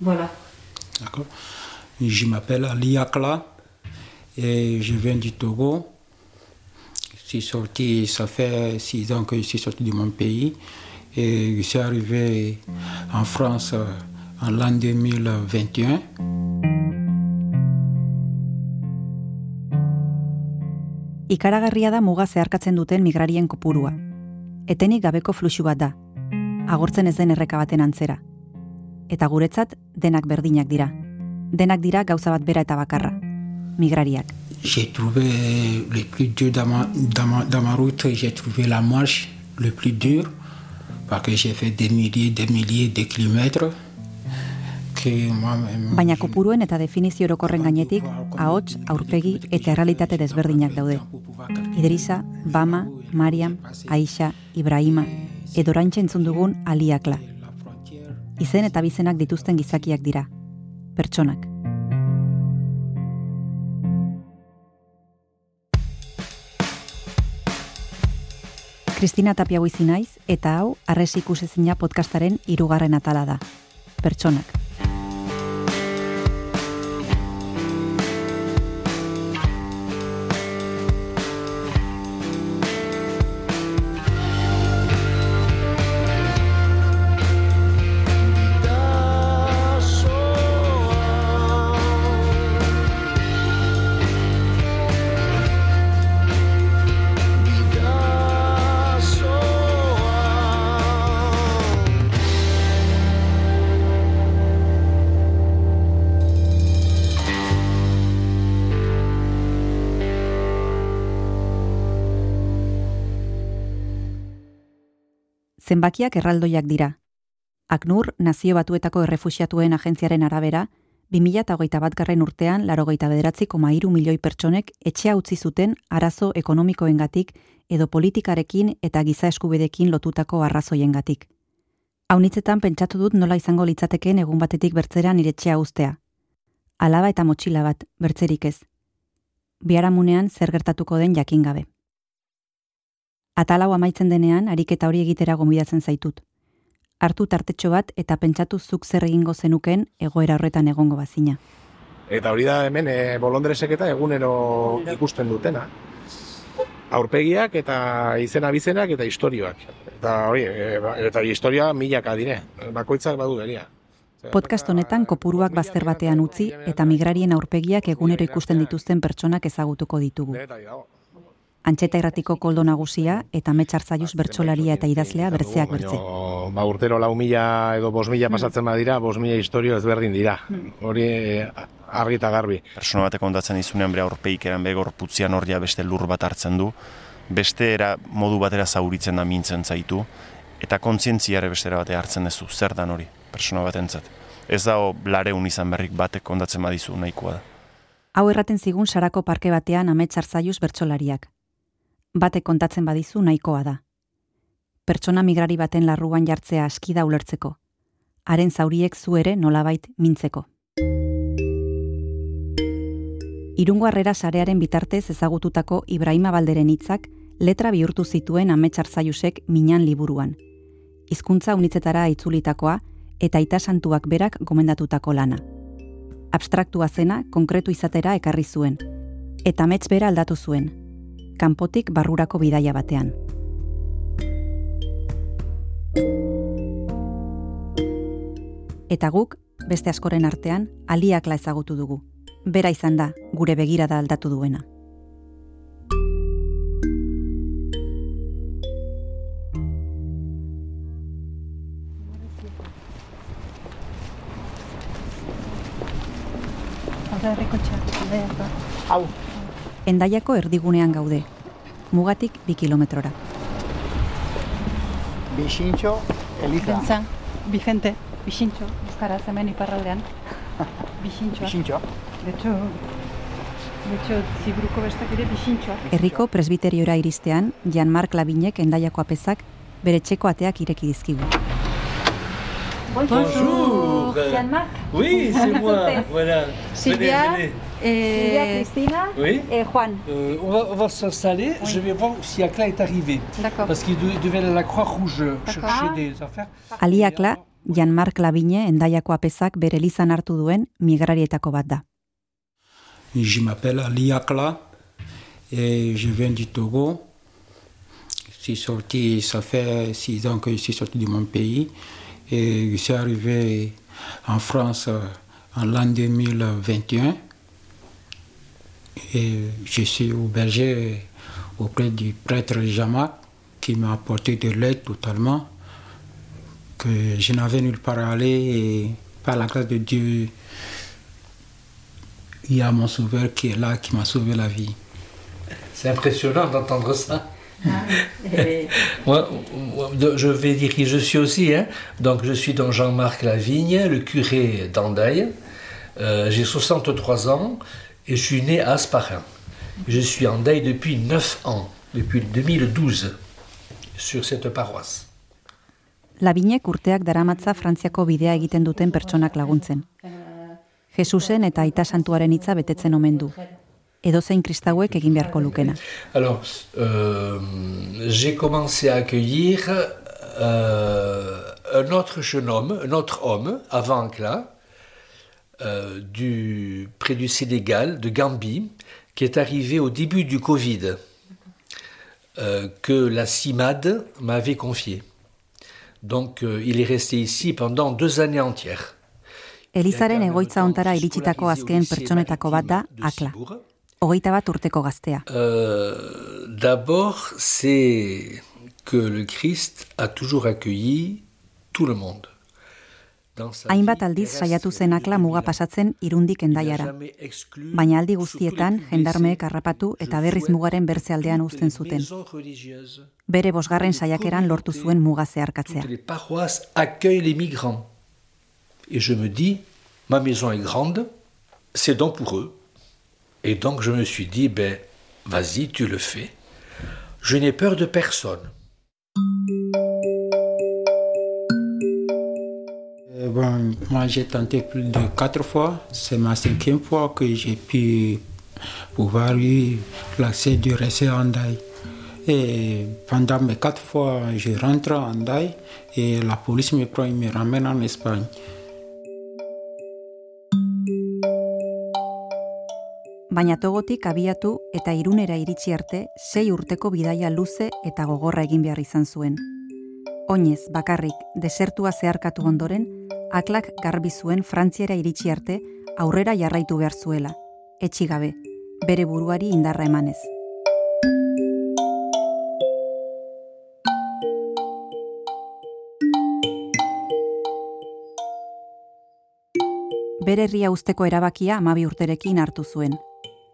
Voilà. D'accord Je m'appelle Ali Akla et je viens du Togo. Je suis sorti, ça fait six ans que je suis sorti de mon pays et je suis arrivé en France en l'an 2021. Ikaragarria da muga zeharkatzen duten migrarien kopurua. Etenik gabeko fluxu bat da. Agortzen ez den erreka baten antzera. Eta guretzat denak berdinak dira. Denak dira gauza bat bera eta bakarra. Migrariak. J'ai trouvé le plus dur dans ma, dans ma, dans ma route, j'ai trouvé la marche le plus dur parce que j'ai fait des milliers, des milliers de kilomètres. Baina kopuruen eta definizio orokorren gainetik, ahots, aurpegi eta errealitate desberdinak daude. Idrisa, Bama, Mariam, Aisha, Ibrahima, edo oraintxe entzun dugun aliakla. Izen eta bizenak dituzten gizakiak dira. Pertsonak. Kristina Tapia naiz eta hau Arresi ikusezina podcastaren hirugarren atala da. Pertsonak. Zenbakiak erraldoiak dira. Aknur, nazio batuetako errefusiatuen agentziaren arabera, 2008 bat garren urtean, larogeita bederatzi koma iru milioi pertsonek etxea utzi zuten arazo ekonomikoengatik edo politikarekin eta giza eskubidekin lotutako arrazoiengatik. Haunitzetan pentsatu dut nola izango litzateken egun batetik bertzera nire etxea ustea. Alaba eta motxila bat, bertzerik ez. Biaramunean zer gertatuko den jakin gabe. Atalau amaitzen denean, ariketa hori egitera gonbidatzen zaitut. Hartu tartetxo bat eta pentsatu zuk zer egingo zenuken egoera horretan egongo bazina. Eta hori da hemen e, bolondresek eta egunero ikusten dutena. Aurpegiak eta izena bizenak eta istorioak. Eta hori, e, eta historia milaka dire. Bakoitzak badu beria. Podcast honetan kopuruak bazter batean utzi eta migrarien aurpegiak egunero ikusten dituzten pertsonak ezagutuko ditugu. Antxeta irratiko koldo nagusia eta metxartzaiuz bertsolaria eta idazlea bertzeak bertze. Ba urtero lau mila edo bos mila pasatzen badira, bos mila historio ezberdin dira. Hori e, argi eta garbi. Persona batek kontatzen dizunean bere aurpeik eran begor putzian horria beste lur bat hartzen du, beste era modu batera zauritzen da mintzen zaitu, eta kontzientziare bestera bate hartzen duzu, zer dan hori, persona batentzat. Ez dago lareun izan berrik batek kontatzen badizu nahikoa da. Hau erraten zigun sarako parke batean ametxartzaiuz bertsolariak. Batek kontatzen badizu nahikoa da. Pertsona migrari baten larruan jartzea aski da ulertzeko. Haren zauriek zu ere nolabait mintzeko. Irungo harrera sarearen bitartez ezagututako Ibrahima Balderen hitzak letra bihurtu zituen ametxartzaiusek minan liburuan. Hizkuntza unitzetara itzulitakoa eta ita santuak berak gomendatutako lana. Abstraktua zena konkretu izatera ekarri zuen, eta amets bera aldatu zuen, kanpotik barrurako bidaia batean. Eta guk, beste askoren artean, aliakla ezagutu dugu. Bera izan da, gure begirada aldatu duena. Hau. Endaiako erdigunean gaude, mugatik bi kilometrora. Bixintxo, Eliza. Bentza, Vicente, Bixintxo, Euskaraz hemen iparraldean. Bixintxo. De hecho, de hecho, ziburuko bestak ere Bixintxoak. Herriko presbiteriora iristean, Jan-Mark Labinek endaiako apezak bere txeko ateak ireki dizkigu. Bonjour, Jean-Marc. Oui, c'est moi. Voilà. Sylvia, Venez, venez. Eh, Cristina Oui. et Juan. Euh, on va, on va s'installer. Oui. Je vais voir si Akla est arrivé. D'accord. Parce qu'il de- devait aller à la Croix-Rouge D'accord. chercher des affaires. Aliakla, Jan-Marc Labine endaiako apezak bere lizan hartu duen migrarietako bat da. Je m'appelle Ali Akla et je viens du Togo. Je suis sorti, ça fait six ans que je suis sorti de mon pays et je suis arrivé en France euh, en l'an 2021 et je suis berger auprès du prêtre Jamak qui m'a apporté de l'aide totalement que je n'avais nulle part à aller et par la grâce de Dieu il y a mon sauveur qui est là, qui m'a sauvé la vie. C'est impressionnant d'entendre ça. moi, je vais dire qui je suis aussi. Hein. Donc, je suis donc Jean-Marc Lavigne, le curé d'Andaille. Euh, J'ai 63 ans et je suis né à Asparin. Je suis en Daille depuis 9 ans, depuis 2012, sur cette paroisse. Labinek urteak daramatza Frantziako bidea egiten duten pertsonak laguntzen. Jesusen eta Aita Santuaren hitza betetzen omen du. Edozein kristauek egin beharko lukena. Alors, euh, j'ai commencé à accueillir euh, un autre jeune homme, un autre homme, avant que là, euh, du, près du Sénégal, de Gambie, qui est arrivé au début du Covid, euh, que la CIMAD m'avait confié. Donc, euh, il est resté ici pendant deux années entières. Elizaren egoitza ontara iritsitako azken pertsonetako bat da Akla. Hogeita bat urteko gaztea. Euh, D'abord, c'est que le Christ a toujours accueilli tout le monde. Hainbat aldiz saiatu zen Akla muga pasatzen irundik endaiara. Baina aldi guztietan jendarmeek harrapatu eta berriz mugaren bertze aldean toutes uzten zuten. Bere bosgarren saiakeran lortu zuen muga zeharkatzea. Toutes les paroisses accueillent les migrants. Et je me dis, ma maison est grande, c'est donc pour eux. Et donc je me suis dit, ben, vas-y, tu le fais. Je n'ai peur de personne. Bon, moi j'ai tenté plus de quatre fois. C'est ma cinquième fois que j'ai pu pouvoir eu l'accès de rester en Daï. Et pendant mes quatre fois, je rentre en Daï et la police me prend et me ramène en Espagne. Baina togotik abiatu eta irunera iritsi arte sei urteko bidaia luze eta gogorra egin behar izan zuen. Oinez, bakarrik, desertua zeharkatu ondoren, aklak garbi zuen Frantziera iritsi arte aurrera jarraitu behar zuela, etxigabe, bere buruari indarra emanez. Bere herria usteko erabakia amabi urterekin hartu zuen.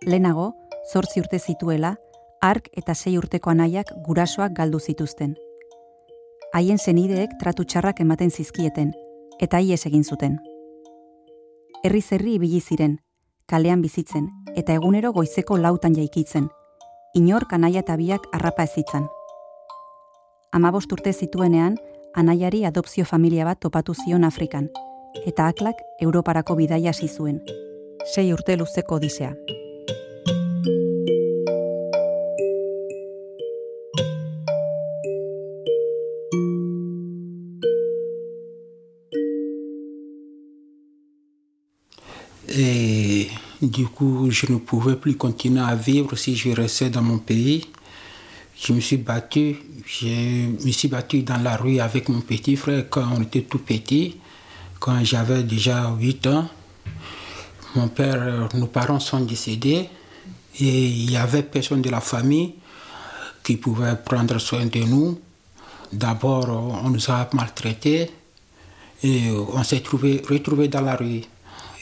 Lehenago, zortzi urte zituela, ark eta sei urteko anaiak gurasoak galdu zituzten. Haien zenideek tratu txarrak ematen zizkieten, eta ies egin zuten. Herri zerri ibili ziren, kalean bizitzen, eta egunero goizeko lautan jaikitzen, inor anaia eta biak harrapa ezitzan. Amabost urte zituenean, anaiari adopzio familia bat topatu zion Afrikan, eta aklak Europarako bidaia hasi zuen. Sei urte luzeko odisea. Du coup, je ne pouvais plus continuer à vivre si je restais dans mon pays. Je me suis battu, je me suis battu dans la rue avec mon petit frère quand on était tout petit, quand j'avais déjà 8 ans. Mon père, nos parents sont décédés et il n'y avait personne de la famille qui pouvait prendre soin de nous. D'abord, on nous a maltraités et on s'est trouvé, retrouvés dans la rue.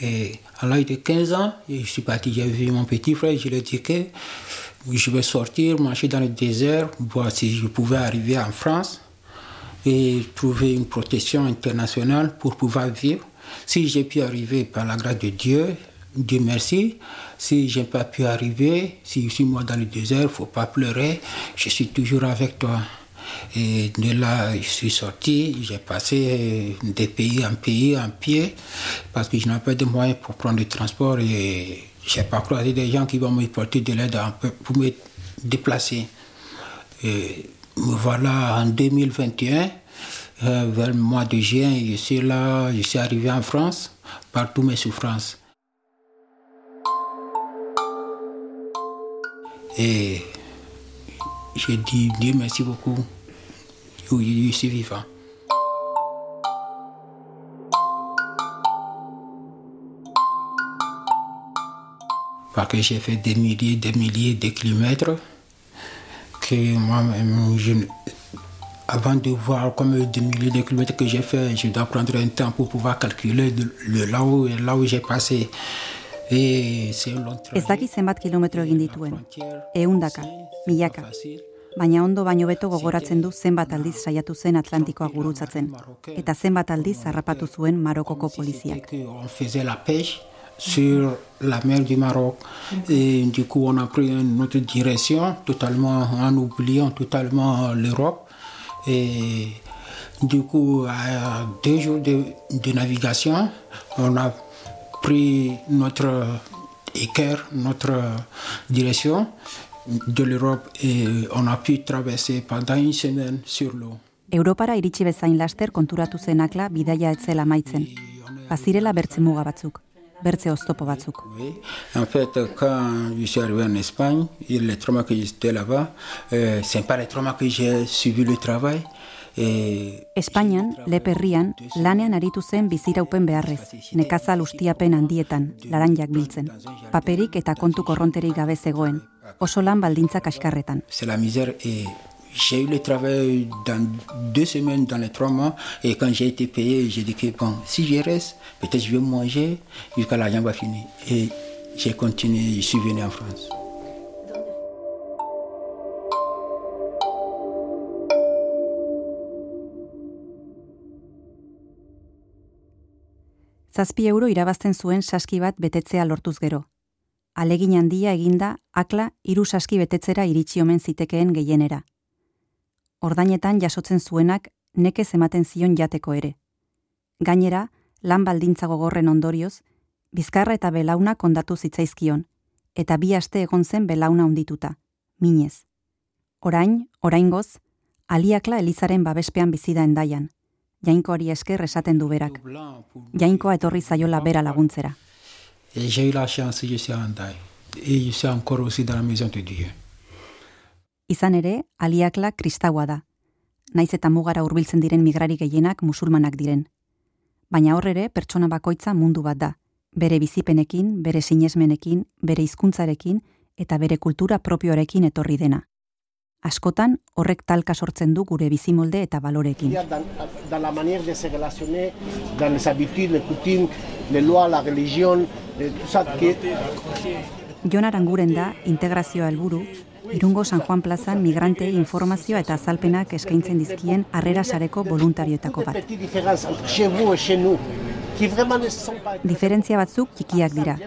Et à l'âge de 15 ans, je suis parti, j'ai vu mon petit frère, je lui ai dit que je vais sortir, marcher dans le désert, voir si je pouvais arriver en France et trouver une protection internationale pour pouvoir vivre. Si j'ai pu arriver par la grâce de Dieu, Dieu merci. Si je n'ai pas pu arriver, si je suis moi dans le désert, il ne faut pas pleurer, je suis toujours avec toi. Et de là, je suis sorti, j'ai passé de pays en pays en pied parce que je n'avais pas de moyens pour prendre le transport et je n'ai pas croisé des gens qui vont me porter de l'aide pour me déplacer. Et me voilà en 2021 Euh, vers le mois de juin, je suis là, je suis arrivé en France par toutes mes souffrances. Et j'ai dit Dieu merci beaucoup. Oui, je suis vivant. Parce que j'ai fait des milliers, des milliers de kilomètres que moi-même, je, avant de voir comme des milliers de kilomètres que j'ai fait, je dois prendre un temps pour pouvoir calculer le là où, là où j'ai passé. Ez daki zenbat kilometro egin dituen, eundaka, milaka, baina ondo baino beto gogoratzen du zenbat aldiz saiatu zen Atlantikoa gurutzatzen, eta zenbat aldiz harrapatu zuen Marokoko poliziak. sur la mer du Maroc. Et du coup, on a pris une autre direction, totalement en oubliant totalement l'Europe. Et du coup, à deux jours de, de navigation, on a pris notre équerre, notre direction de l'Europe et on a pu traverser pendant une semaine sur l'eau. Europara iritsi bezain laster konturatu zenakla bidaia etzela maitzen. Bazirela bertze muga batzuk, bertze oztopo batzuk. En fait, quand je suis arrivé en Espagne, les traumas que j'étais là-bas, euh, c'est pas les traumas que j'ai suivi le travail, E, Espainian, leperrian, lanean aritu zen biziraupen beharrez, nekazal ustiapen handietan, laranjak biltzen. Paperik eta kontu korronterik gabe zegoen, oso lan baldintza kaskarretan. la misère et j'ai eu le travail dans deux semaines, dans les trois mois, et quand j'ai été payé, j'ai dit que bon, si je reste, peut-être je vais manger jusqu'à l'argent va finir. Et j'ai continué, je suis venu en France. zazpi euro irabazten zuen saski bat betetzea lortuz gero. Alegin handia eginda, akla hiru saski betetzera iritsi omen zitekeen gehienera. Ordainetan jasotzen zuenak nekez ematen zion jateko ere. Gainera, lan baldintza gogorren ondorioz, bizkarra eta belauna kondatu zitzaizkion, eta bi aste egon zen belauna ondituta, minez. Orain, oraingoz, aliakla elizaren babespean bizida endaian, jainkoari esker esaten du berak. Jainkoa etorri zaiola bera laguntzera. J'ai eu la chance, je suis en taille. Et je suis encore aussi dans la maison de Dieu. Izan ere, aliakla kristaua da. Naiz eta mugara hurbiltzen diren migrari gehienak musulmanak diren. Baina hor ere, pertsona bakoitza mundu bat da. Bere bizipenekin, bere sinesmenekin, bere hizkuntzarekin eta bere kultura propioarekin etorri dena askotan horrek talka sortzen du gure bizimolde eta balorekin. Da la manière de se relacionner, dans les habitudes, les coutumes, les lois, la religion, tout ça que... Jon Aranguren da integrazioa helburu, Irungo San Juan Plazan migrante informazioa eta azalpenak eskaintzen dizkien harrera sareko voluntarioetako bat. Diferentzia batzuk txikiak dira.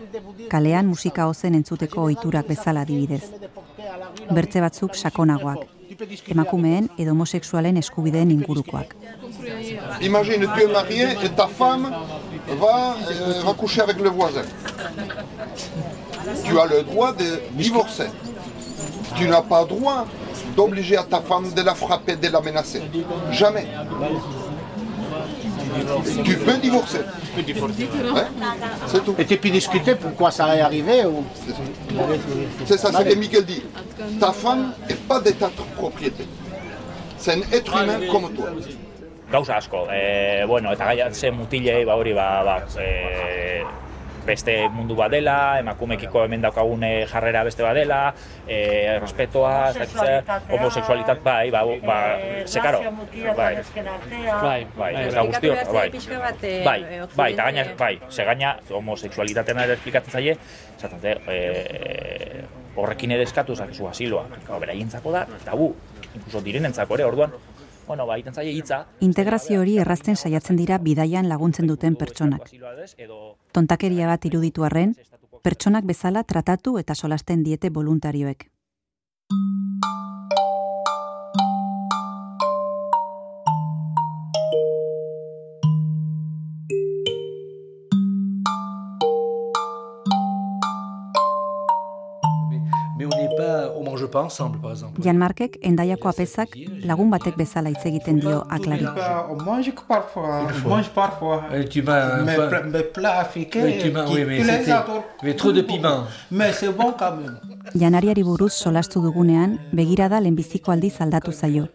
Kalean musika ozen entzuteko ohiturak bezala adibidez. Bertze batzuk sakonagoak. Emakumeen edo homosexualen eskubideen ingurukoak. Imagine, tu es marié et ta femme va euh, recoucher avec le voisin. Tu as le droit de divorcer. Tu n'as pas droit d'obliger à ta femme de la frapper, de la menacer. Jamais. Tu peux divorcer. Tu peux divorcer. Ouais, c'est tout. Et tu peux discuter pourquoi ça est arrivé ou... C'est ça, c'est ce que Miguel dit. Ta femme n'est pas de ta propriété. C'est un être humain comme toi. Gauza asko, e, bueno, eta gaia ze mutilei, ba hori, ba, ba, e, beste mundu bat dela, emakumekiko hemen daukagune jarrera beste bat dela, e, respetoa, homosexualitat, bai, ba, ba, ze karo, bai, bai, bai, ez da guztio, bai, bai, bai, eta gaina, bai, ze gaina, homosexualitatean ere esplikatzen zaie, zaten, e, horrekin ere eskatu, zakezu asiloa, beraientzako da, tabu, inkluso direnentzako ere, orduan, bueno, ba, zaie hitza. Integrazio hori errazten saiatzen dira bidaian laguntzen duten pertsonak. Tontakeria bat iruditu arren, pertsonak bezala tratatu eta solasten diete voluntarioek. Jan Markek endaiako apezak lagun batek bezala hitz egiten dio aklari. On mange parfois, on mange parfois. Et tu m'as... Mes, pas- pla- mes plats africains, Oui, mais c'était- mais trop de piment. Mais c'est bon quand même. Janariari buruz solastu dugunean, begirada lehenbiziko aldiz aldatu zaio.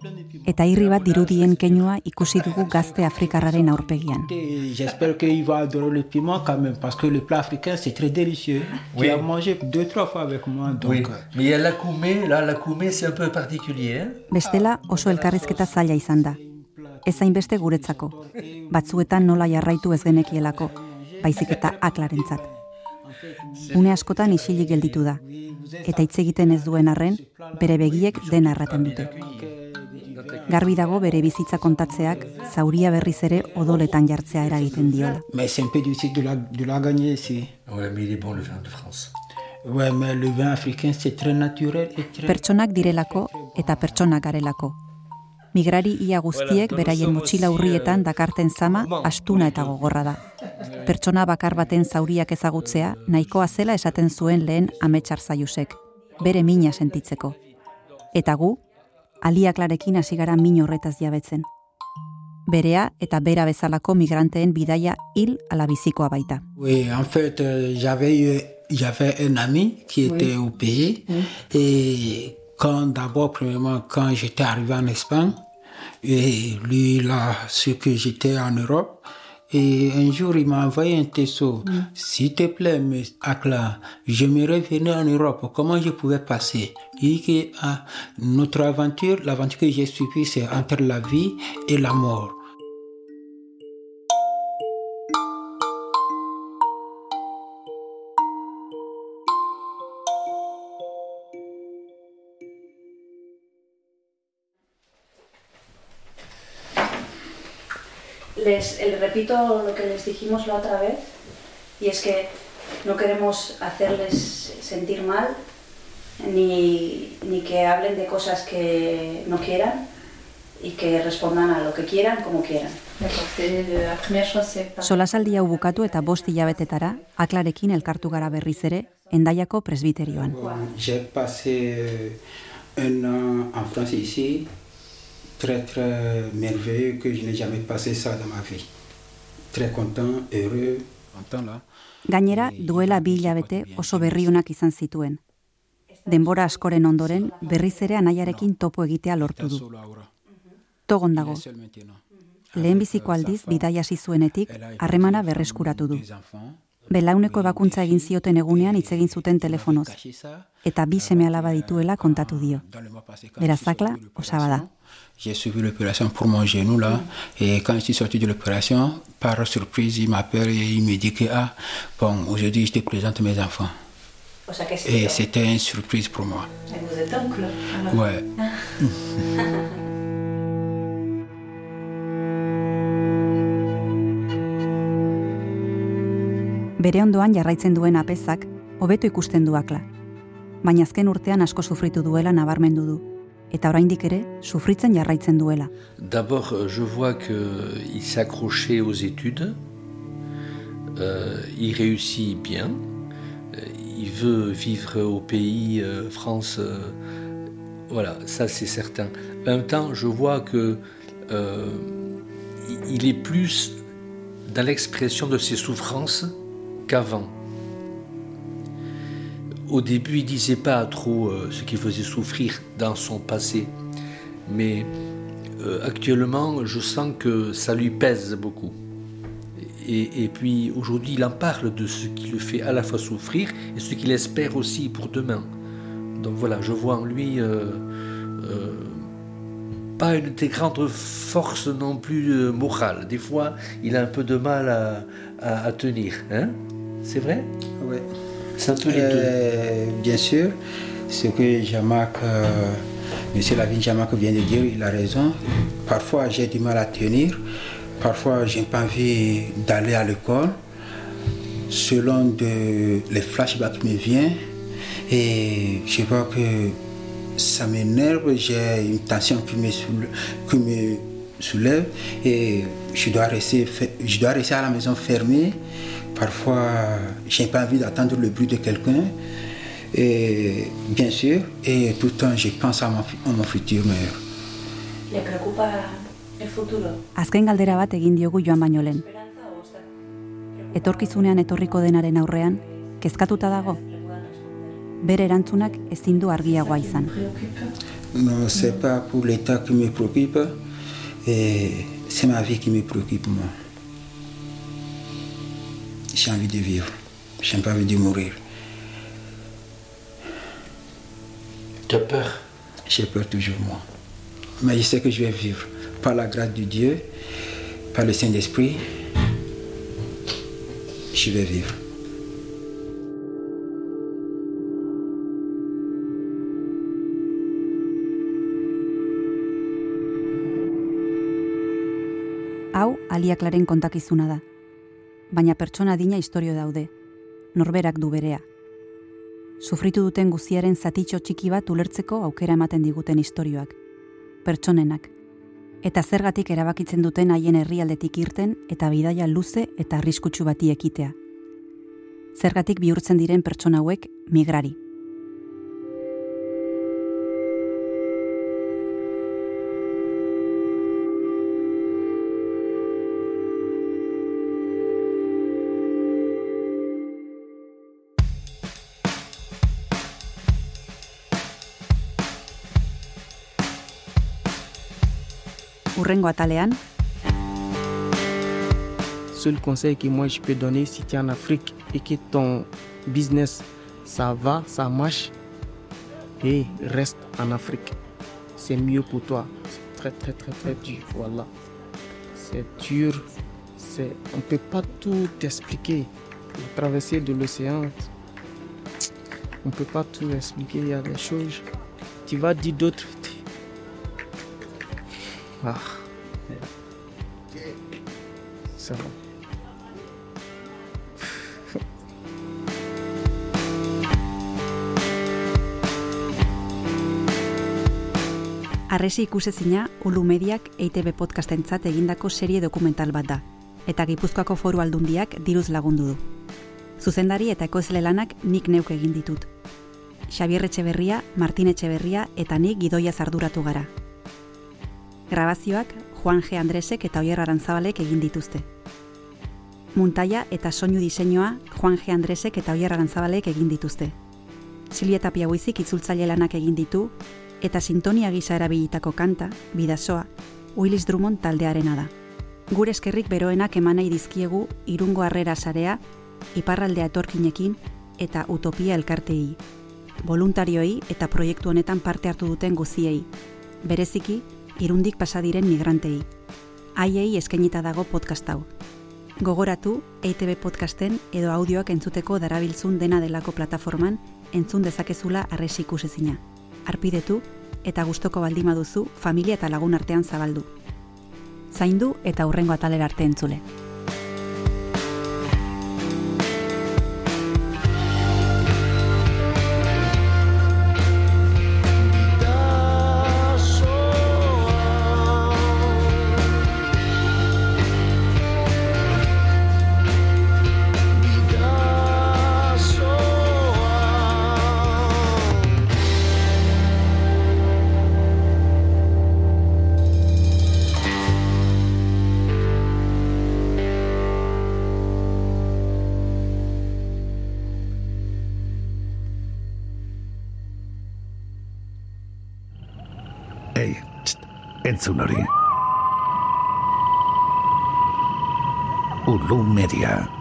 Eta irri bat dirudien keinua ikusi dugu gazte afrikarraren aurpegian. J'espère qu'il va adorer le piment quand même, parce que le plat africain c'est très délicieux. Oui. Tu as mangé deux, trois fois avec moi, donc Oui, euh, mais la coumée, là, la coumée, c'est un peu particulier. Bestela oso elkarrizketa zaila izan da. Ez hainbeste guretzako. Batzuetan nola jarraitu ez genekielako, baizik eta aklarentzat. Une askotan isilik gelditu da, eta hitz egiten ez duen arren, bere begiek dena erraten dute. Garbi dago bere bizitza kontatzeak zauria berriz ere odoletan jartzea eragiten diola. mais c'est un peu difficile de la, de la gagner ici. Ouais, mais il est bon le vin de France. Ouais, mais le vin africain c'est très naturel et très... Pertsonak direlako eta pertsonak garelako. Migrari ia guztiek beraien motxila urrietan dakarten zama astuna eta gogorra da. Pertsona bakar baten zauriak ezagutzea nahikoa zela esaten zuen lehen ametsar zaiusek, bere mina sentitzeko. Eta gu, aliaklarekin hasi gara min horretaz jabetzen. Berea eta bera bezalako migranteen bidaia hil ala bizikoa baita. Oui, en fait, euh, j'avais un ami qui était au pays et quand d'abord, premièrement, quand j'étais arrivé en Espagne, et lui, a su que j'étais en Europe, et un jour, il m'a envoyé un texto. S'il te plaît, mais Akla, j'aimerais venir en Europe. Comment je pouvais passer? Il dit que ah, notre aventure, l'aventure que j'ai suivie, c'est entre la vie et la mort. Les, les repito lo que les dijimos la otra vez, y es que no queremos hacerles sentir mal, ni, ni que hablen de cosas que no quieran, y que respondan a lo que quieran, como quieran. D'accord, c'est la première chose, c'est pas... Solasaldi hau bukatu eta bost hilabetetara, aklarekin elkartu gara berriz ere, endaiako presbiterioan. J'ai passé un an en France ici, très très merveilleux, que je n'ai jamais passé ça dans ma vie. Très content, heureux. Gainera, duela bi hilabete oso berriunak izan zituen. Denbora askoren ondoren, berriz ere anaiarekin topo egitea lortu du. Togon dago, maintenant. lehenbiziko aldiz bidai hasi zuenetik harremana berreskuratu du. Des enfants. Belauneko ebakuntza egin zioten egunean hitz egin zuten telefonoz, Caché ça. eta bi seme alaba dituela kontatu dio. Dans le mois passé, quand Beraz, je suis sorti Akla, de osaba da. l'opération, J'ai suivi l'opération pour mon genou là. Et quand je suis sorti de l'opération, par surprise, il m'appelle et il me dit que ah, bon, aujourd'hui je te présente mes enfants. Et c'était une surprise pour moi. vous êtes oncle. Ouais. D'abord, euh, je vois qu'il s'est accroché aux études. Euh, il réussit bien. Euh, Il veut vivre au pays, euh, France. euh, voilà, ça c'est certain. En même temps, je vois que euh, il- il est plus dans l'expression de ses souffrances qu'avant. Au début, il disait pas trop euh, ce qui faisait souffrir dans son passé, mais euh, actuellement, je sens que ça lui pèse beaucoup. Et, puis aujourd'hui, il en parle de ce qui le fait à la fois souffrir et ce qu'il espère aussi pour demain. Donc voilà, je vois en lui euh, pas une très grande force non plus morale. Des fois, il a un peu de mal à, à- à tenir. Hein C'est vrai? Oui. C'est un peu les deux. Euh, bien sûr, ce que Jean-Marc, euh, M. Lavigne Jean-Marc vient de dire, il a raison. Parfois, j'ai du mal à tenir. Parfois, j'ai pas envie d'aller à l'école. Selon de, les flashbacks qui me viennent. Et je vois que ça m'énerve. J'ai une tension qui me, soule- qui me soulève. Et je dois, rester, fe- je dois rester à la maison fermée. Parfois, j'ai pas envie d'attendre le bruit de quelqu'un. Et bien sûr, et tout le temps, je pense à mon, à mon futur meilleur. ¿Le preocupa el futuro? Azken galdera bat egin diogu joan baino lehen. Etorkizunean etorriko denaren aurrean, kezkatuta dago? Bere erantzunak ezin du argiagoa izan. Non, c'est pas pour l'état qui me préoccupe, et c'est ma vie qui me préoccupe, moi. J'ai envie de vivre, j'ai pas envie de mourir. Tu as peur? J'ai peur toujours, moi. Mais je sais que je vais vivre. Par la grâce de Dieu, par le Saint-Esprit, je vais vivre. Hau aliaklaren kontakizuna da. Baina pertsona dina istorio daude. Norberak du berea. Sufritu duten guziaren zatitxo txiki bat ulertzeko aukera ematen diguten istorioak. Pertsonenak. Eta zergatik erabakitzen duten haien herrialdetik irten eta bidaia luze eta arriskutsu bati ekitea. Zergatik bihurtzen diren pertsona hauek migrari. Seul conseil que moi je peux donner si tu es en Afrique et que ton business ça va, ça marche, et reste en Afrique. C'est mieux pour toi. C'est très très très très dur, voilà. C'est dur, c'est on peut pas tout expliquer. La traversée de l'océan, on peut pas tout expliquer. Il y a des choses. Tu vas dire d'autres. Ah. Va. Arresi ikusezina Ulu Mediak EITB podcastentzat egindako serie dokumental bat da, eta Gipuzkoako foru aldundiak diruz lagundu du. Zuzendari eta ekoizle lanak nik neuk egin ditut. Xabier Etxeberria, Martin Etxeberria eta nik gidoia zarduratu gara. Grabazioak Juan G. Andresek eta Oier Arantzabalek egin dituzte. Muntaia eta soinu diseinua Juan G. Andresek eta Oier Arantzabalek egin dituzte. Silvia Tapia Buizik itzultzaile lanak egin ditu, eta sintonia gisa erabilitako kanta, bidasoa, Willis Drummond taldearena da. Gure eskerrik beroenak emanei dizkiegu irungo harrera sarea, iparraldea etorkinekin eta utopia elkartei. Voluntarioei eta proiektu honetan parte hartu duten guziei. Bereziki, irundik pasadiren migrantei. Haiei eskainita dago podcast hau. Gogoratu, EITB podcasten edo audioak entzuteko darabiltzun dena delako plataforman entzun dezakezula arresi ikusezina arpidetu eta gustoko baldima duzu familia eta lagun artean zabaldu. Zaindu eta hurrengo atalera arte entzule. Entzun hori. Ulu Media.